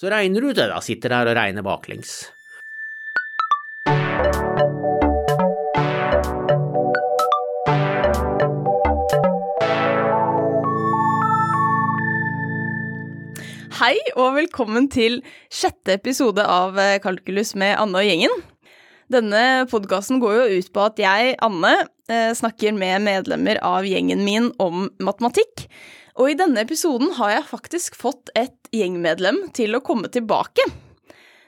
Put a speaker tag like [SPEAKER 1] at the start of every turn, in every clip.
[SPEAKER 1] Så regner du det, da. Sitter der og regner baklengs.
[SPEAKER 2] Hei og velkommen til sjette episode av eh, Kalkulus med Anne og gjengen. Denne podkasten går jo ut på at jeg, Anne, eh, snakker med medlemmer av gjengen min om matematikk. Og i denne episoden har jeg faktisk fått et gjengmedlem til å komme tilbake.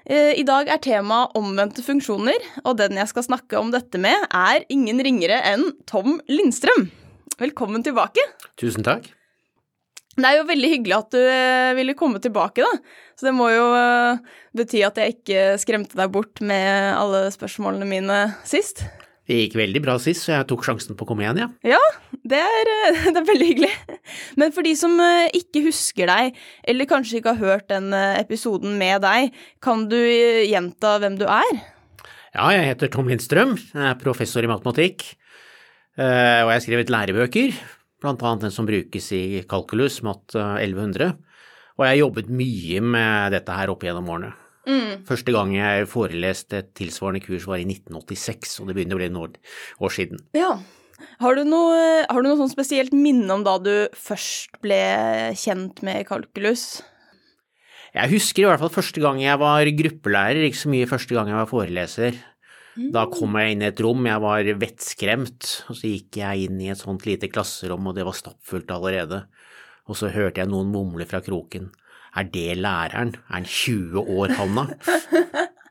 [SPEAKER 2] Eh, I dag er temaet omvendte funksjoner, og den jeg skal snakke om dette med, er ingen ringere enn Tom Lindstrøm. Velkommen tilbake.
[SPEAKER 1] Tusen takk.
[SPEAKER 2] Det er jo veldig hyggelig at du eh, ville komme tilbake, da. Så det må jo eh, bety at jeg ikke skremte deg bort med alle spørsmålene mine sist.
[SPEAKER 1] Det gikk veldig bra sist, så jeg tok sjansen på å komme igjen, ja.
[SPEAKER 2] Ja, det er, eh, det er veldig hyggelig. Men for de som ikke husker deg, eller kanskje ikke har hørt den episoden med deg, kan du gjenta hvem du er?
[SPEAKER 1] Ja, jeg heter Tom Lindstrøm, jeg er professor i matematikk, og jeg har skrevet lærebøker blant annet den som brukes i kalkulus, mat 1100. Og jeg har jobbet mye med dette her opp gjennom årene. Mm. Første gang jeg foreleste et tilsvarende kurs var i 1986, og det begynner å bli noen år siden.
[SPEAKER 2] Ja. Har du, noe, har du noe sånn spesielt minne om da du først ble kjent med kalkulus?
[SPEAKER 1] Jeg husker i hvert fall første gang jeg var gruppelærer, ikke så mye første gang jeg var foreleser. Da kom jeg inn i et rom, jeg var vettskremt, og så gikk jeg inn i et sånt lite klasserom, og det var stappfullt allerede. Og så hørte jeg noen mumle fra kroken. Er det læreren? Er han 20 år, Hanna?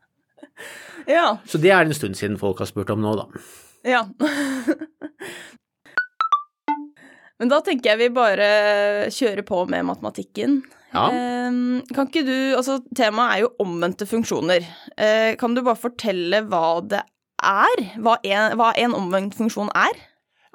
[SPEAKER 2] ja.
[SPEAKER 1] Så det er en stund siden folk har spurt om nå, da.
[SPEAKER 2] Ja. Men da tenker jeg vi bare kjører på med matematikken.
[SPEAKER 1] Ja.
[SPEAKER 2] Ehm, kan ikke du Altså, temaet er jo omvendte funksjoner. Eh, kan du bare fortelle hva det er? Hva en, hva en omvendt funksjon er?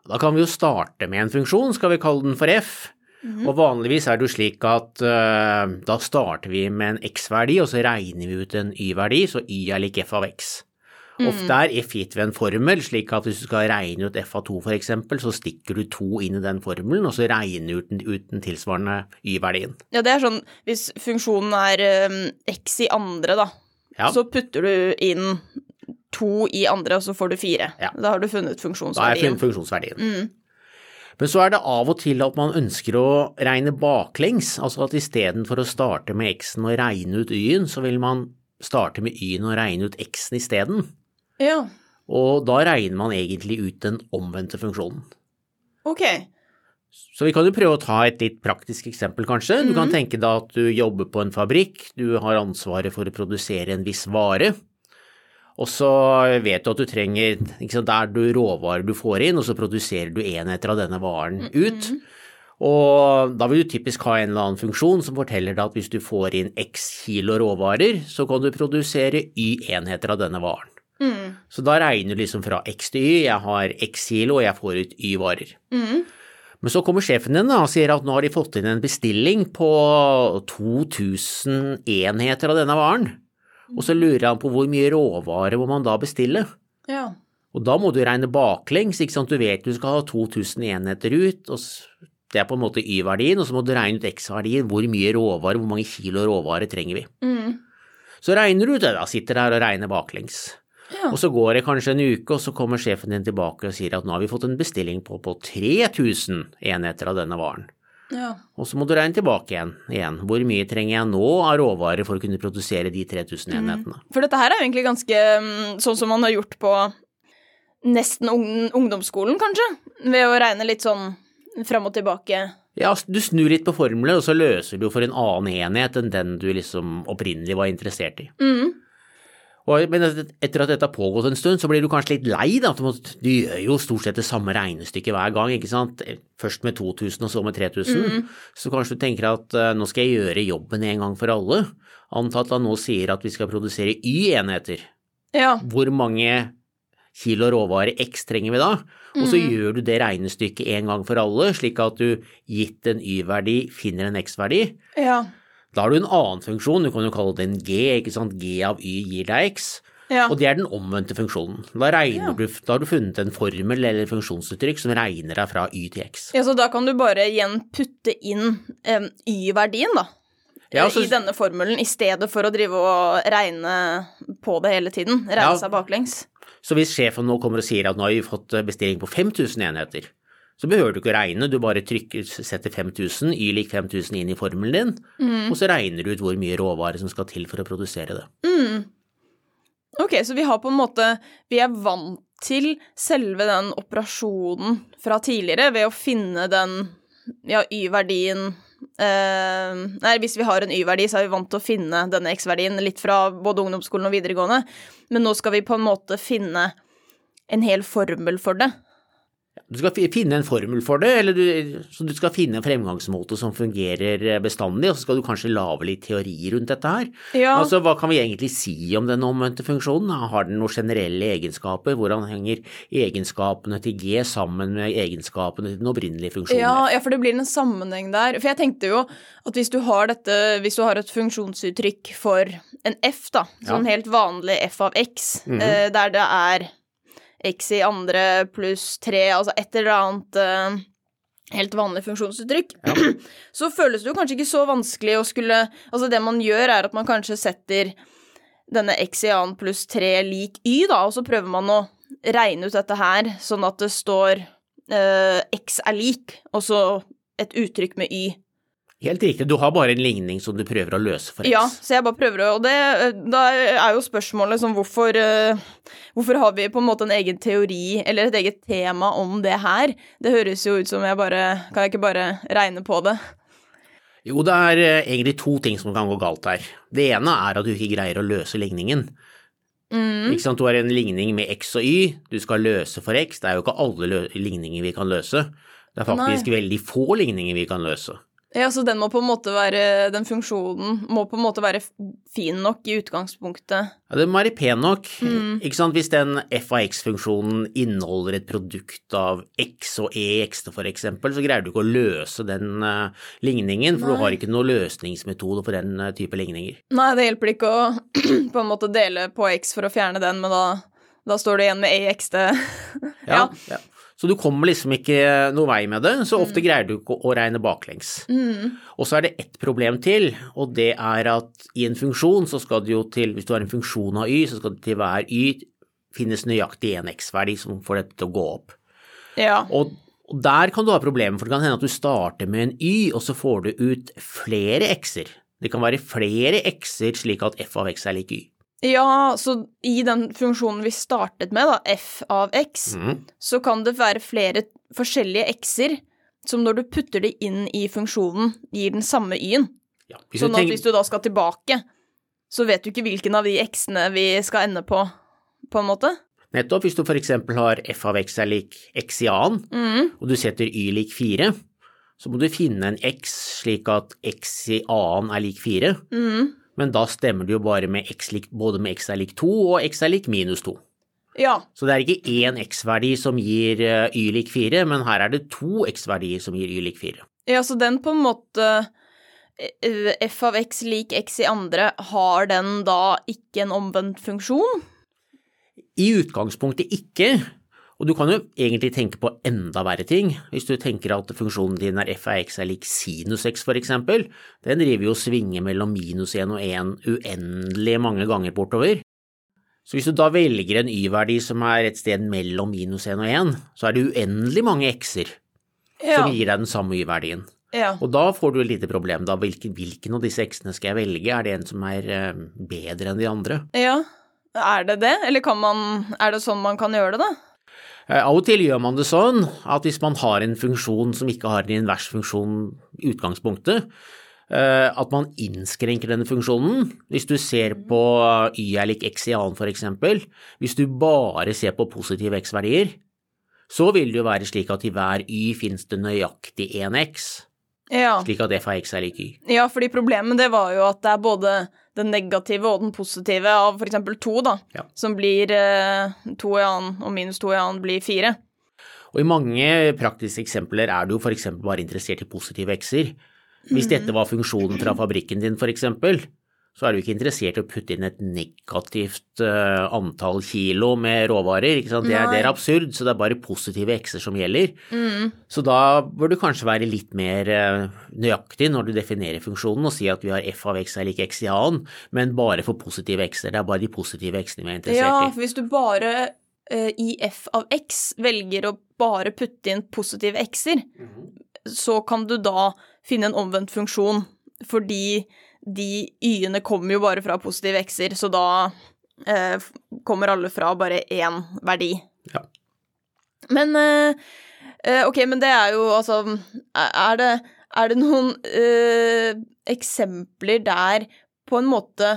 [SPEAKER 1] Da kan vi jo starte med en funksjon, skal vi kalle den for f. Mm. Og vanligvis er det jo slik at uh, da starter vi med en x-verdi, og så regner vi ut en y-verdi, så y er lik f av x. Mm. Ofte er f gitt ved en formel, slik at hvis du skal regne ut f av 2 f.eks., så stikker du 2 inn i den formelen, og så regner du ut den, tilsvarende y-verdien.
[SPEAKER 2] Ja, det er sånn hvis funksjonen er um, x i andre, da, ja. så putter du inn 2 i andre, og så får du 4. Ja. Da har du funnet funksjonsverdien. Da
[SPEAKER 1] har jeg funnet funksjonsverdien. Mm. Men så er det av og til at man ønsker å regne baklengs, altså at istedenfor å starte med x-en og regne ut y-en, så vil man starte med y-en og regne ut x-en isteden.
[SPEAKER 2] Ja.
[SPEAKER 1] Og da regner man egentlig ut den omvendte funksjonen.
[SPEAKER 2] Ok.
[SPEAKER 1] Så vi kan jo prøve å ta et litt praktisk eksempel, kanskje. Du kan mhm. tenke deg at du jobber på en fabrikk, du har ansvaret for å produsere en viss vare. Og så vet du at du trenger sant, Der du råvarer du får inn, og så produserer du enheter av denne varen ut. Og da vil du typisk ha en eller annen funksjon som forteller deg at hvis du får inn x kilo råvarer, så kan du produsere y enheter av denne varen. Mm. Så da regner du liksom fra x til y, jeg har x kilo og jeg får ut y varer. Mm. Men så kommer sjefen din og sier at nå har de fått inn en bestilling på 2000 enheter av denne varen. Og så lurer han på hvor mye råvare må man da bestille.
[SPEAKER 2] Ja.
[SPEAKER 1] Og da må du regne baklengs, ikke sant. Du vet du skal ha 2000 enheter ut, og det er på en måte y-verdien, og så må du regne ut x-verdien. Hvor mye råvare, hvor mange kilo råvare trenger vi.
[SPEAKER 2] Mm.
[SPEAKER 1] Så regner du det, da. Sitter der og regner baklengs.
[SPEAKER 2] Ja.
[SPEAKER 1] Og så går det kanskje en uke, og så kommer sjefen din tilbake og sier at nå har vi fått en bestilling på, på 3000 enheter av denne varen.
[SPEAKER 2] Ja.
[SPEAKER 1] Og så må du regne tilbake igjen, igjen. Hvor mye trenger jeg nå av råvarer for å kunne produsere de 3000 mm.
[SPEAKER 2] For dette her er jo egentlig ganske mm, sånn som man har gjort på nesten ungdomsskolen, kanskje? Ved å regne litt sånn fram og tilbake.
[SPEAKER 1] Ja, du snur litt på formler, og så løser du for en annen enhet enn den du liksom opprinnelig var interessert i.
[SPEAKER 2] Mm.
[SPEAKER 1] Og, men etter at dette har pågått en stund, så blir du kanskje litt lei. da, Du gjør jo stort sett det samme regnestykket hver gang. ikke sant? Først med 2000 og så med 3000. Mm. Så kanskje du tenker at uh, nå skal jeg gjøre jobben en gang for alle. Antatt at nå sier at vi skal produsere Y-enheter.
[SPEAKER 2] Ja.
[SPEAKER 1] Hvor mange kilo råvare X trenger vi da? Og så mm. gjør du det regnestykket en gang for alle, slik at du gitt en Y-verdi finner en X-verdi.
[SPEAKER 2] Ja.
[SPEAKER 1] Da har du en annen funksjon, du kan jo kalle det en G, ikke sant. G av Y gir deg X.
[SPEAKER 2] Ja.
[SPEAKER 1] Og det er den omvendte funksjonen. Da, ja. du, da, har du funnet en formel eller funksjonsuttrykk som regner deg fra Y til X.
[SPEAKER 2] Ja, Så da kan du bare igjen putte inn um, Y-verdien, da?
[SPEAKER 1] Ja,
[SPEAKER 2] eh,
[SPEAKER 1] altså-
[SPEAKER 2] i denne formelen, i stedet for å drive og regne på det hele tiden. Regne seg baklengs.
[SPEAKER 1] Så hvis sjefen nå kommer og sier at nå har vi fått bestilling på 5000 enheter, så behøver du ikke å regne, du bare trykker, setter 5000, Y lik 5000 inn i formelen din,
[SPEAKER 2] Mm.
[SPEAKER 1] og så regner du ut hvor mye råvare som skal til for å produsere det.
[SPEAKER 2] Mm. Ok, så vi har på en måte Vi er vant til selve den operasjonen fra tidligere ved å finne den ja, Y-verdien eh, Nei, hvis vi har en Y-verdi, så er vi vant til å finne denne X-verdien litt fra både ungdomsskolen og videregående, men nå skal vi på en måte finne en hel formel for det.
[SPEAKER 1] Du skal finne en formel for det, eller du, så du skal finne en fremgangsmåte som fungerer bestandig, og så skal du kanskje lage litt teori rundt dette her.
[SPEAKER 2] Ja,
[SPEAKER 1] Altså, hva kan vi egentlig si om den omvendte funksjonen? Har den noen generelle egenskaper? Hvordan henger egenskapene til G sammen med egenskapene til den opprinnelige funksjonen?
[SPEAKER 2] Ja, ja, for det blir en sammenheng der. For jeg tenkte jo at hvis du har dette, hvis du har et funksjonsuttrykk for en f, da, sånn
[SPEAKER 1] Ja.
[SPEAKER 2] helt vanlig f av x,
[SPEAKER 1] mm
[SPEAKER 2] -hmm. der det er x i andre pluss tre, altså et eller annet uh, helt vanlig funksjonsuttrykk, så føles det jo kanskje ikke så vanskelig å skulle Altså det man gjør, er at man kanskje setter denne x i annen pluss tre lik y, da, og så prøver man å regne ut dette her sånn at det står uh, x er lik, og så et uttrykk med y.
[SPEAKER 1] Helt riktig, du har bare en ligning som du prøver å løse for X.
[SPEAKER 2] Ja, så jeg bare prøver å Og det, eh, da er jo spørsmålet sånn hvorfor eh, Hvorfor har vi på en måte en egen teori, eller et eget tema om det her? Det høres jo ut som jeg bare Kan jeg ikke bare regne på det?
[SPEAKER 1] Jo, det er eh, egentlig to ting som kan gå galt her. Det ene er at du ikke greier å løse ligningen.
[SPEAKER 2] Mm.
[SPEAKER 1] Ikke sant, Du har en ligning med X og Y, du skal løse for X. Det er jo ikke alle ligninger vi kan løse. Det er faktisk veldig få ligninger vi kan løse.
[SPEAKER 2] Ja, så den må på en måte være Den funksjonen må på en måte være fin nok i utgangspunktet.
[SPEAKER 1] Ja, den må være pen nok.
[SPEAKER 2] Mm.
[SPEAKER 1] Ikke sant? Hvis den f av x-funksjonen inneholder et produkt av x og e i for eksempel, så greier du ikke å løse den uh, ligningen, for
[SPEAKER 2] Nei.
[SPEAKER 1] du har ikke noen løsningsmetode for den uh, type ligninger.
[SPEAKER 2] Nei, det hjelper ikke å på en måte dele på x for å fjerne den, men da, da står du igjen med e det
[SPEAKER 1] ja. Ja, ja. Så du kommer liksom ikke noe vei med det, så ofte greier du ikke å regne baklengs.
[SPEAKER 2] Mm.
[SPEAKER 1] Og så er det ett problem til, og det er at i en funksjon så skal det jo til, hvis du har en funksjon av y, så skal det til hver y finnes nøyaktig en x-verdi som får dette til å gå opp.
[SPEAKER 2] Ja.
[SPEAKER 1] Og, og der kan du ha problemer, for det kan hende at du starter med en y, og så får du ut flere x-er. Det kan være flere x-er slik at f av x er lik y.
[SPEAKER 2] Ja, så i den funksjonen vi startet med, da, f av x,
[SPEAKER 1] mm.
[SPEAKER 2] så kan det være flere forskjellige x-er som når du putter det inn i funksjonen, gir den samme y-en.
[SPEAKER 1] Ja,
[SPEAKER 2] Sånn at hvis du da skal tilbake, så vet du ikke hvilken av de x-ene vi skal ende på, på en måte.
[SPEAKER 1] Nettopp, hvis du eksempel har f av x er lik x i annen,
[SPEAKER 2] Mm.
[SPEAKER 1] og du setter y lik 4, så må du finne en x slik at x i annen er lik 4,
[SPEAKER 2] Mm.
[SPEAKER 1] Men da stemmer det jo bare med x lik, både med x er lik 2 og x er lik minus 2.
[SPEAKER 2] Ja.
[SPEAKER 1] Så det er ikke én x-verdi som gir eh, y lik 4, men her er det to x-verdier som gir y lik 4.
[SPEAKER 2] ja, så den på en måte eh, f av x lik x i andre, har den da ikke en omvendt funksjon?
[SPEAKER 1] I utgangspunktet ikke, og du kan jo egentlig tenke på enda verre ting. Hvis du tenker at funksjonen din er f av x er lik sinus x for eksempel, den driver jo og svinger mellom minus 1 og 1 uendelig mange ganger bortover. Så hvis du da velger en y-verdi som er et sted mellom minus 1 og 1, så er det uendelig mange x-er
[SPEAKER 2] Ja.
[SPEAKER 1] som gir deg den samme y-verdien.
[SPEAKER 2] ja.
[SPEAKER 1] Og da får du et lite problem, da. Hvilken, hvilken av disse x-ene skal jeg velge? Er det en som er eh, bedre enn de andre?
[SPEAKER 2] Ja, er det det? Eller kan man, er det sånn man kan gjøre det, da?
[SPEAKER 1] Eh, Av og til gjør man det sånn at hvis man har en funksjon som ikke har en invers funksjon i utgangspunktet, eh, at man innskrenker denne funksjonen. Hvis du ser på y er lik x i annen eksempel, hvis du bare ser på positive x-verdier, så vil det jo være slik at i hver y finnes det nøyaktig én x,
[SPEAKER 2] Ja.
[SPEAKER 1] slik at f av x er lik y.
[SPEAKER 2] ja, fordi problemet det var jo at det er både den negative og den positive av eksempel to, da,
[SPEAKER 1] Ja.
[SPEAKER 2] som blir eh, to i annen, og minus to i annen blir fire.
[SPEAKER 1] Og i mange praktiske eksempler er du jo eksempel bare interessert i positive x-er. Hvis dette var funksjonen fra fabrikken din eksempel, så er du ikke interessert i å putte inn et negativt uh, antall kilo med råvarer. Det er, det er, absurd, så det er bare positive x-er som gjelder. Mm. Så da bør du kanskje være litt mer uh, nøyaktig når du definerer funksjonen og si at vi har f av x er lik x i annen, men bare for positive x-er. Det er bare de positive x-ene vi er interessert
[SPEAKER 2] i. Ja, hvis du bare uh, i f av x velger å bare putte inn positive x-er, mm. så kan du da finne en omvendt funksjon fordi de y-ene kommer jo bare fra positive x-er, så da eh, kommer alle fra bare én verdi.
[SPEAKER 1] Ja.
[SPEAKER 2] Men eh, eh, Ok, men det er jo altså Er det, er det noen eh, eksempler der på en måte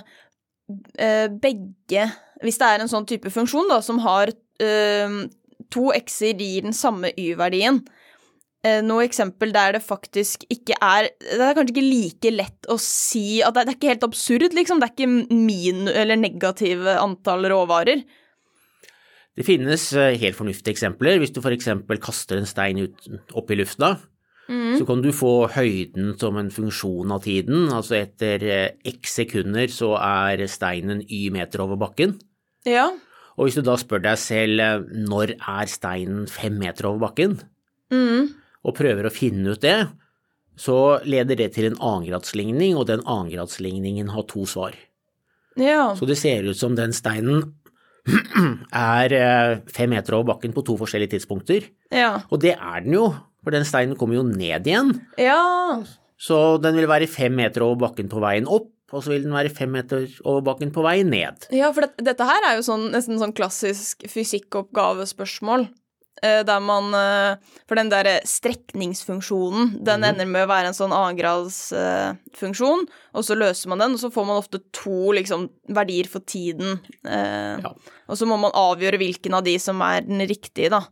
[SPEAKER 2] eh, begge Hvis det er en sånn type funksjon da, som har eh, to x-er gir den samme y-verdien, noe eksempel der det faktisk ikke er Det er kanskje ikke like lett å si at det, er ikke helt absurd, liksom. Det er ikke min eller negative antall råvarer.
[SPEAKER 1] Det finnes eh, helt fornuftige eksempler. Hvis du f.eks. kaster en stein ut, opp i lufta, mm. så kan du få høyden som en funksjon av tiden. Altså etter eh, x sekunder så er steinen y meter over bakken.
[SPEAKER 2] Ja.
[SPEAKER 1] Og hvis du da spør deg selv når er steinen fem meter over bakken,
[SPEAKER 2] mm
[SPEAKER 1] og prøver å finne ut det, så leder det til en annengradsligning, og den annengradsligningen har to svar.
[SPEAKER 2] Ja.
[SPEAKER 1] Så det ser ut som den steinen er eh, fem meter over bakken på to forskjellige tidspunkter.
[SPEAKER 2] Ja.
[SPEAKER 1] Og det er den jo, for den steinen kommer jo ned igjen.
[SPEAKER 2] Ja.
[SPEAKER 1] Så den vil være fem meter over bakken på veien opp, og så vil den være fem meter over bakken på vei ned.
[SPEAKER 2] Ja, for det, dette her er jo sånn, nesten sånn klassisk fysikkoppgavespørsmål. Eh, der man eh, For den derre strekningsfunksjonen, den mm. ender med å være en sånn annengradsfunksjon, og så løser man den, og så får man ofte to liksom, verdier for tiden. Eh, ja. Og så må man avgjøre hvilken av de som er den riktige, da.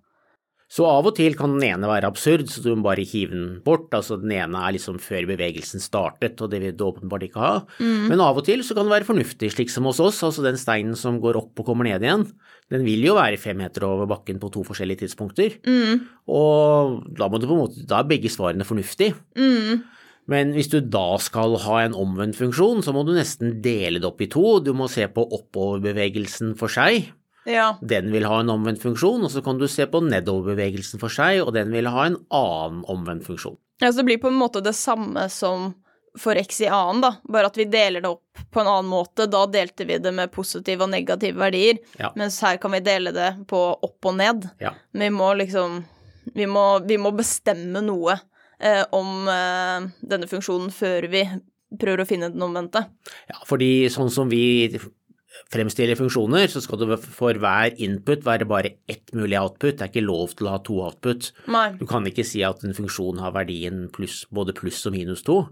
[SPEAKER 1] Så av og til kan den ene være absurd, så du må bare hive den bort. Altså den ene er liksom før bevegelsen startet, og det vil du åpenbart ikke ha. Mm. Men av og til så kan det være fornuftig, slik som hos oss. Altså den steinen som går opp og kommer ned igjen, den vil jo være fem meter over bakken på to forskjellige tidspunkter.
[SPEAKER 2] Mm.
[SPEAKER 1] Og da måte Da er begge svarene fornuftige.
[SPEAKER 2] Mm.
[SPEAKER 1] Men hvis du da skal ha en omvendt funksjon, så må du nesten dele det opp i to. Du må se på oppoverbevegelsen for seg,
[SPEAKER 2] ja.
[SPEAKER 1] Den vil ha en omvendt funksjon, og så kan du se på nedoverbevegelsen for seg, og den vil ha en annen omvendt funksjon.
[SPEAKER 2] Ja, Så det blir på en måte det samme som for x i annen, da, bare at vi deler det opp på en annen måte. Da delte vi det med positive og negative verdier,
[SPEAKER 1] ja.
[SPEAKER 2] mens her kan vi dele det på opp og ned.
[SPEAKER 1] Ja.
[SPEAKER 2] Vi må liksom Vi må, vi må bestemme noe eh, om eh, denne funksjonen før vi prøver å finne den omvendte.
[SPEAKER 1] Ja, fordi sånn som vi fremstiller funksjoner, så skal det for hver input være bare ett mulig output. Det er ikke lov til å ha to output.
[SPEAKER 2] Nei.
[SPEAKER 1] Du kan ikke si at en funksjon har verdien pluss, både pluss og minus to.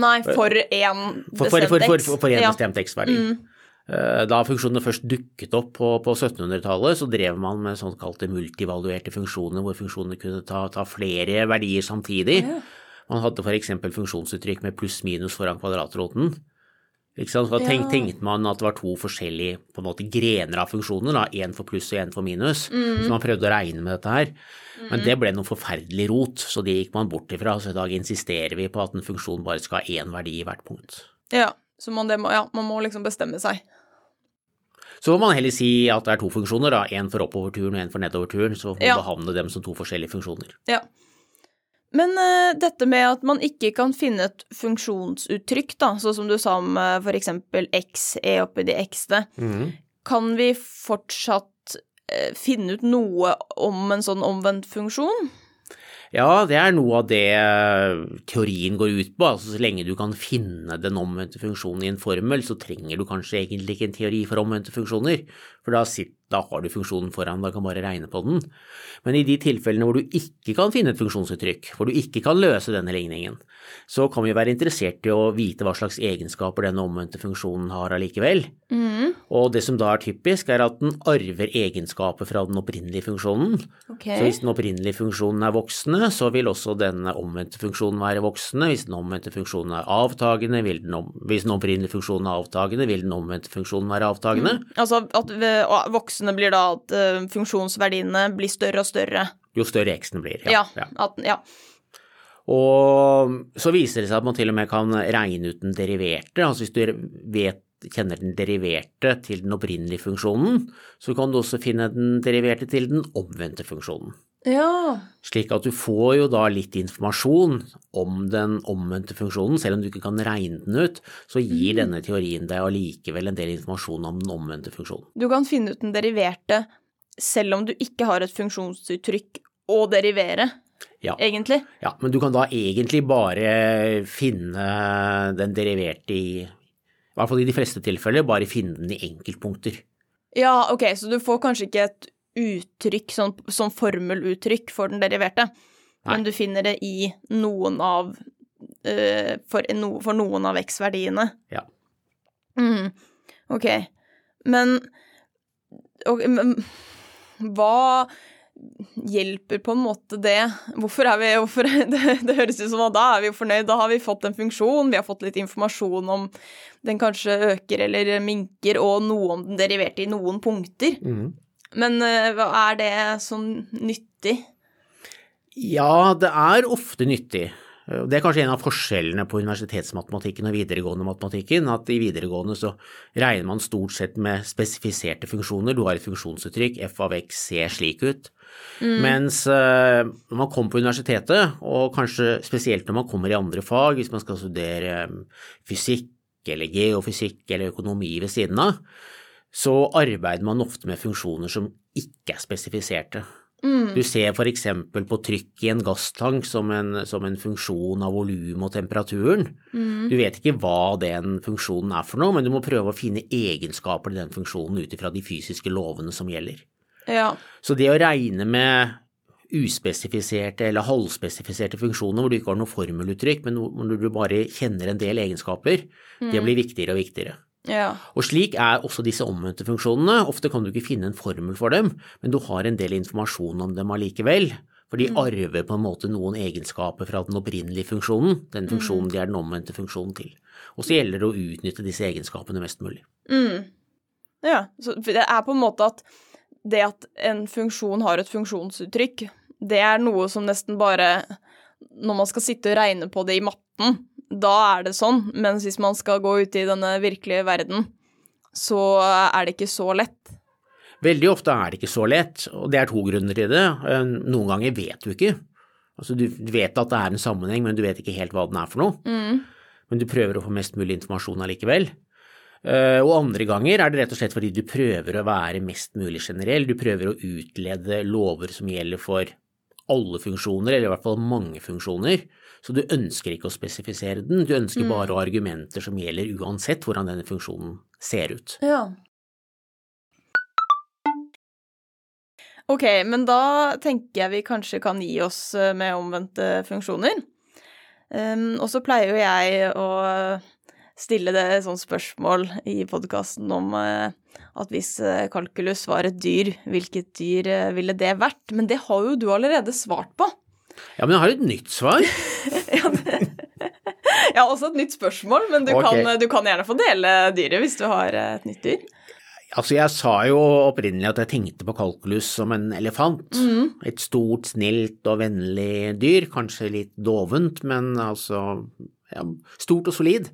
[SPEAKER 2] Nei, for én
[SPEAKER 1] bestemt
[SPEAKER 2] x.
[SPEAKER 1] For, for, for, for en ja. bestemt x-verdi. Mm. Eh, da funksjonene først dukket opp på, på 1700-tallet, så drev man med såkalte multivaluerte funksjoner, hvor funksjonene kunne ta, ta flere verdier samtidig. Man hadde f.eks. funksjonsuttrykk med pluss-minus foran kvadratroten. Ikke sant? Så da tenk, tenkte man at det var to forskjellige på en måte, grener av funksjoner, da, én for pluss og én for minus.
[SPEAKER 2] Mm.
[SPEAKER 1] Så man prøvde å regne med dette her. Men mm. det ble noe forferdelig rot, så det gikk man bort ifra. Så i dag insisterer vi på at en funksjon bare skal ha én verdi i hvert punkt.
[SPEAKER 2] Ja, så man, må, ja, man må liksom bestemme seg.
[SPEAKER 1] Så må man heller si at det er to funksjoner, da. Én for oppoverturen og én for nedoverturen. Så får man
[SPEAKER 2] ja.
[SPEAKER 1] behandle dem som to forskjellige funksjoner.
[SPEAKER 2] Ja. Men uh, dette med at man ikke kan finne et funksjonsuttrykk, da, sånn som du sa om uh, for eksempel x, e oppi de x-te,
[SPEAKER 1] mm.
[SPEAKER 2] kan vi fortsatt uh, finne ut noe om en sånn omvendt funksjon?
[SPEAKER 1] Ja, det er noe av det teorien går ut på. Altså, så lenge du kan finne den omvendte funksjonen i en formel, så trenger du kanskje egentlig ikke en teori for omvendte funksjoner, for da sitter da har du funksjonen foran, da kan bare regne på den. Men i de tilfellene hvor du ikke kan finne et funksjonsuttrykk, hvor du ikke kan løse denne ligningen, så kan vi være interessert i å vite hva slags egenskaper denne omvendte funksjonen har allikevel.
[SPEAKER 2] Mm.
[SPEAKER 1] Og det som da er typisk, er at den arver egenskaper fra den opprinnelige funksjonen.
[SPEAKER 2] Okay.
[SPEAKER 1] Så hvis den opprinnelige funksjonen er voksende, så vil også denne omvendte funksjonen være voksende. Hvis den omvendte funksjonen er avtagende, vil den om, hvis den opprinnelige funksjonen er avtagende, vil den omvendte funksjonen være avtagende.
[SPEAKER 2] Mm. Altså at voksende blir da at uh, funksjonsverdiene blir større og større?
[SPEAKER 1] Jo større x-ene blir,
[SPEAKER 2] ja. ja, at, ja.
[SPEAKER 1] Og så viser det seg at man til og med kan regne ut den deriverte. Altså hvis du vet, kjenner den deriverte til den opprinnelige funksjonen, så kan du også finne den deriverte til den omvendte funksjonen.
[SPEAKER 2] Ja.
[SPEAKER 1] Slik at du får jo da litt informasjon om den omvendte funksjonen, selv om du ikke kan regne den ut, så gir denne teorien deg allikevel en del informasjon om den omvendte funksjonen.
[SPEAKER 2] Du kan finne ut den deriverte selv om du ikke har et funksjonsuttrykk å derivere,
[SPEAKER 1] Ja.
[SPEAKER 2] egentlig.
[SPEAKER 1] ja, men du kan da egentlig bare finne den deriverte i, i hvert fall i de fleste tilfeller, bare finne den i enkeltpunkter.
[SPEAKER 2] Ja, ok, så du får kanskje ikke et uttrykk, sånn, sånn formeluttrykk for den deriverte, men du finner det i noen av uh, for, no, for noen av X-verdiene.
[SPEAKER 1] Ja.
[SPEAKER 2] Mm, ok, men, ok, men hva hjelper på en måte det? Hvorfor er vi hvorfor, det, det høres ut som at da er vi fornøyd, da har vi fått en funksjon, vi har fått litt informasjon om den kanskje øker eller minker, og noe om den deriverte i noen punkter. Men eh, er det sånn nyttig?
[SPEAKER 1] Ja, det er ofte nyttig. Det er kanskje en av forskjellene på universitetsmatematikken og videregående matematikken, at i videregående så regner man stort sett med spesifiserte funksjoner. Du har et funksjonsuttrykk, f av x ser slik ut. Mens eh, når man kommer på universitetet, og kanskje spesielt når man kommer i andre fag, hvis man skal studere eh, fysikk eller geofysikk eller økonomi ved siden av, så arbeider man ofte med funksjoner som ikke er spesifiserte. Du ser eksempel på trykk i en gasstank som en, som en funksjon av volum og temperaturen. Du vet ikke hva den funksjonen er for noe, men du må prøve å finne egenskaper til den funksjonen ut ifra de fysiske lovene som gjelder.
[SPEAKER 2] Ja.
[SPEAKER 1] Så det å regne med uspesifiserte eller halvspesifiserte funksjoner hvor du ikke har noe formeluttrykk, men hvor du bare kjenner en del egenskaper, det blir viktigere og viktigere.
[SPEAKER 2] Ja.
[SPEAKER 1] Og slik er også disse omvendte funksjonene. Ofte kan du ikke finne en formel for dem, men du har en del informasjon om dem allikevel. For de arver på en måte noen egenskaper fra den opprinnelige funksjonen, den funksjonen de er den omvendte funksjonen til. Og så gjelder det å utnytte disse egenskapene mest mulig.
[SPEAKER 2] Mm. Ja, så det er på en måte at det at en funksjon har et funksjonsuttrykk, det er noe som nesten bare Når man skal sitte og regne på det i matten, da er det sånn, mens hvis man skal gå ut i denne virkelige verden, så er det ikke så lett.
[SPEAKER 1] Veldig ofte er det ikke så lett, og det er to grunner til det. Eh, Noen ganger vet du ikke. Altså du vet at det er en sammenheng, men du vet ikke helt hva den er for noe. Men du prøver å få mest mulig informasjon allikevel. Eh, Og andre ganger er det rett og slett fordi du prøver å være mest mulig generell. Du prøver å utlede lover som gjelder for alle funksjoner, eller i hvert fall mange funksjoner. Så du ønsker ikke å spesifisere den, du ønsker bare å ha argumenter som gjelder uansett hvordan denne funksjonen ser ut.
[SPEAKER 2] Ja. Ok, men da tenker jeg vi kanskje kan gi oss eh, med omvendte funksjoner. Um, og så pleier jo jeg å stille det et sånt spørsmål i podkasten om eh, at hvis eh, kalkulus var et dyr, hvilket dyr ville det vært? Men det har jo du allerede svart på.
[SPEAKER 1] Ja, men jeg har et nytt svar.
[SPEAKER 2] Jeg har også et nytt spørsmål, men du,
[SPEAKER 1] okay.
[SPEAKER 2] kan, du kan gjerne få dele dyret hvis du har eh, et nytt dyr.
[SPEAKER 1] Altså, jeg sa jo opprinnelig at jeg tenkte på kalkulus som en elefant. Et stort, snilt og vennlig dyr. Kanskje litt dovent, men altså ja, stort og solid.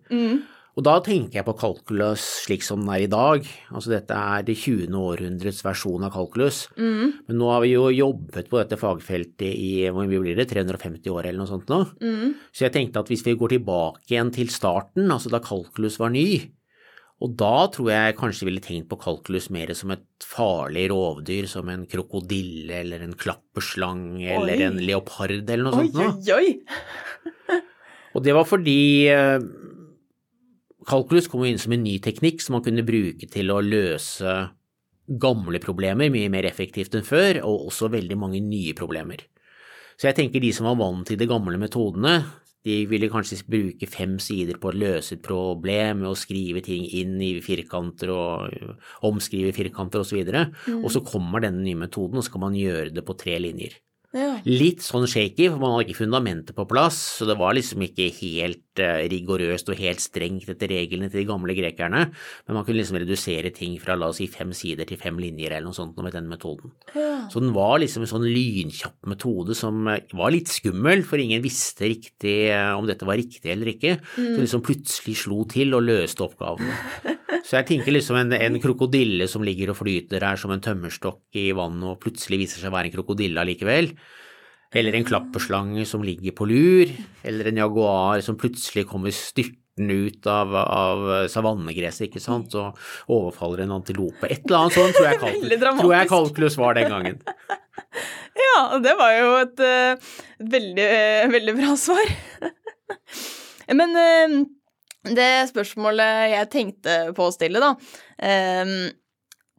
[SPEAKER 1] Og da tenker jeg på kalkulus slik som den er i dag. Altså dette er det 20. århundrets versjon av kalkulus. Men nå har vi jo jobbet på dette fagfeltet i hvor mye blir det, 350 år eller noe sånt nå. Så jeg tenkte at hvis vi går tilbake igjen til starten, altså da kalkulus var ny, og da tror jeg kanskje ville tenkt på kalkulus mer som et farlig rovdyr, som en krokodille eller en klapperslang eller
[SPEAKER 2] Oi.
[SPEAKER 1] en leopard eller noe
[SPEAKER 2] Oi,
[SPEAKER 1] sånt. nå.
[SPEAKER 2] oi, oi!
[SPEAKER 1] Og det var fordi eh, kalkulus kom inn som en ny teknikk som man kunne bruke til å løse gamle problemer mye mer effektivt enn før, og også veldig mange nye problemer. Så jeg tenker de som var vant til de gamle metodene, de ville kanskje bruke fem sider på å løse et problem med å skrive ting inn i firkanter og omskrive firkanter osv., og, så videre. og så kommer denne nye metoden, og så kan man gjøre det på tre linjer.
[SPEAKER 2] Ja.
[SPEAKER 1] Litt sånn shaky, for man hadde ikke fundamentet på plass, så det var liksom ikke helt uh, rigorøst og helt strengt etter reglene til de gamle grekerne, men man kunne liksom redusere ting fra la oss si fem sider til fem linjer eller noe sånt med den metoden.
[SPEAKER 2] Ja.
[SPEAKER 1] Så den var liksom en sånn lynkjapp metode som eh, var litt skummel, for ingen visste riktig uh, om dette var riktig eller ikke,
[SPEAKER 2] Mm.
[SPEAKER 1] så liksom plutselig slo til og løste oppgavene. Så jeg tenker liksom en, en krokodille som ligger og flyter her som en tømmerstokk i vannet og plutselig viser seg å være en krokodille allikevel. Eller en klapperslange som ligger på lur, eller en jaguar som plutselig kommer styrtende ut av, av savannegresset, ikke sant, og overfaller en antilope. Et eller annet sånt tror jeg,
[SPEAKER 2] dramatisk.
[SPEAKER 1] tror jeg kalkulus var den gangen.
[SPEAKER 2] Ja, det var jo et, uh, veldig, uh, veldig bra svar. Men uh, det spørsmålet jeg tenkte på å stille, da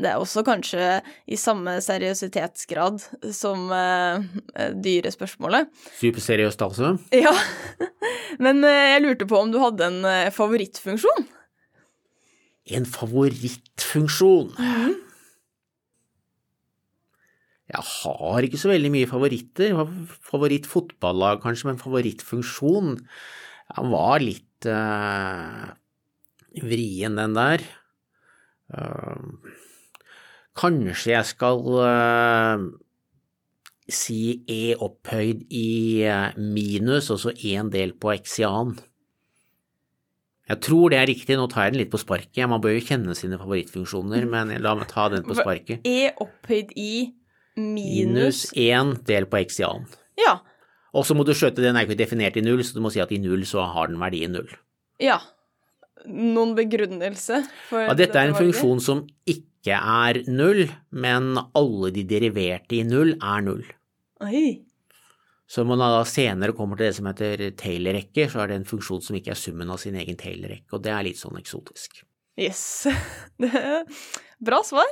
[SPEAKER 2] Det er også kanskje i samme seriøsitetsgrad som uh, dyrespørsmålet.
[SPEAKER 1] Superseriøst altså.
[SPEAKER 2] Ja, men uh, jeg lurte på om du hadde en uh, favorittfunksjon?
[SPEAKER 1] En favorittfunksjon. Jeg har ikke så veldig mye favoritter. Favorittfotballag kanskje, men favorittfunksjon Den var litt vrien, den der. Eh, kanskje jeg skal uh, si E opphøyd i eh, minus, og så én del på eksian. Jeg tror det er riktig, nå tar jeg den litt på sparket. Man bør jo kjenne sine favorittfunksjoner, men la meg ta den på sparket.
[SPEAKER 2] E opphøyd i
[SPEAKER 1] Minus
[SPEAKER 2] minus
[SPEAKER 1] én del på eksian.
[SPEAKER 2] Ja.
[SPEAKER 1] Og så må du skjøte, den er ikke definert i null, så du må si at i null så har den verdien null.
[SPEAKER 2] Ja. Noen begrunnelse for
[SPEAKER 1] Ja, dette er en funksjon som ikke er null, men alle de deriverte i null er null.
[SPEAKER 2] Oi.
[SPEAKER 1] Så når man da senere kommer til det som heter Taylor-rekke, så er det en funksjon som ikke er summen av sin egen Taylor-rekke, og det er litt sånn eksotisk.
[SPEAKER 2] Yes. Bra svar.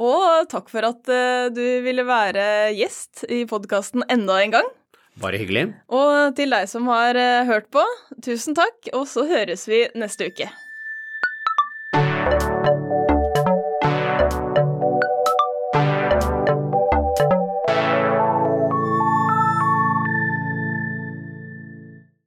[SPEAKER 2] Og takk for at eh, du ville være gjest i podkasten enda en gang.
[SPEAKER 1] Bare hyggelig.
[SPEAKER 2] Og til deg som har eh, hørt på, tusen takk, og så høres vi neste uke.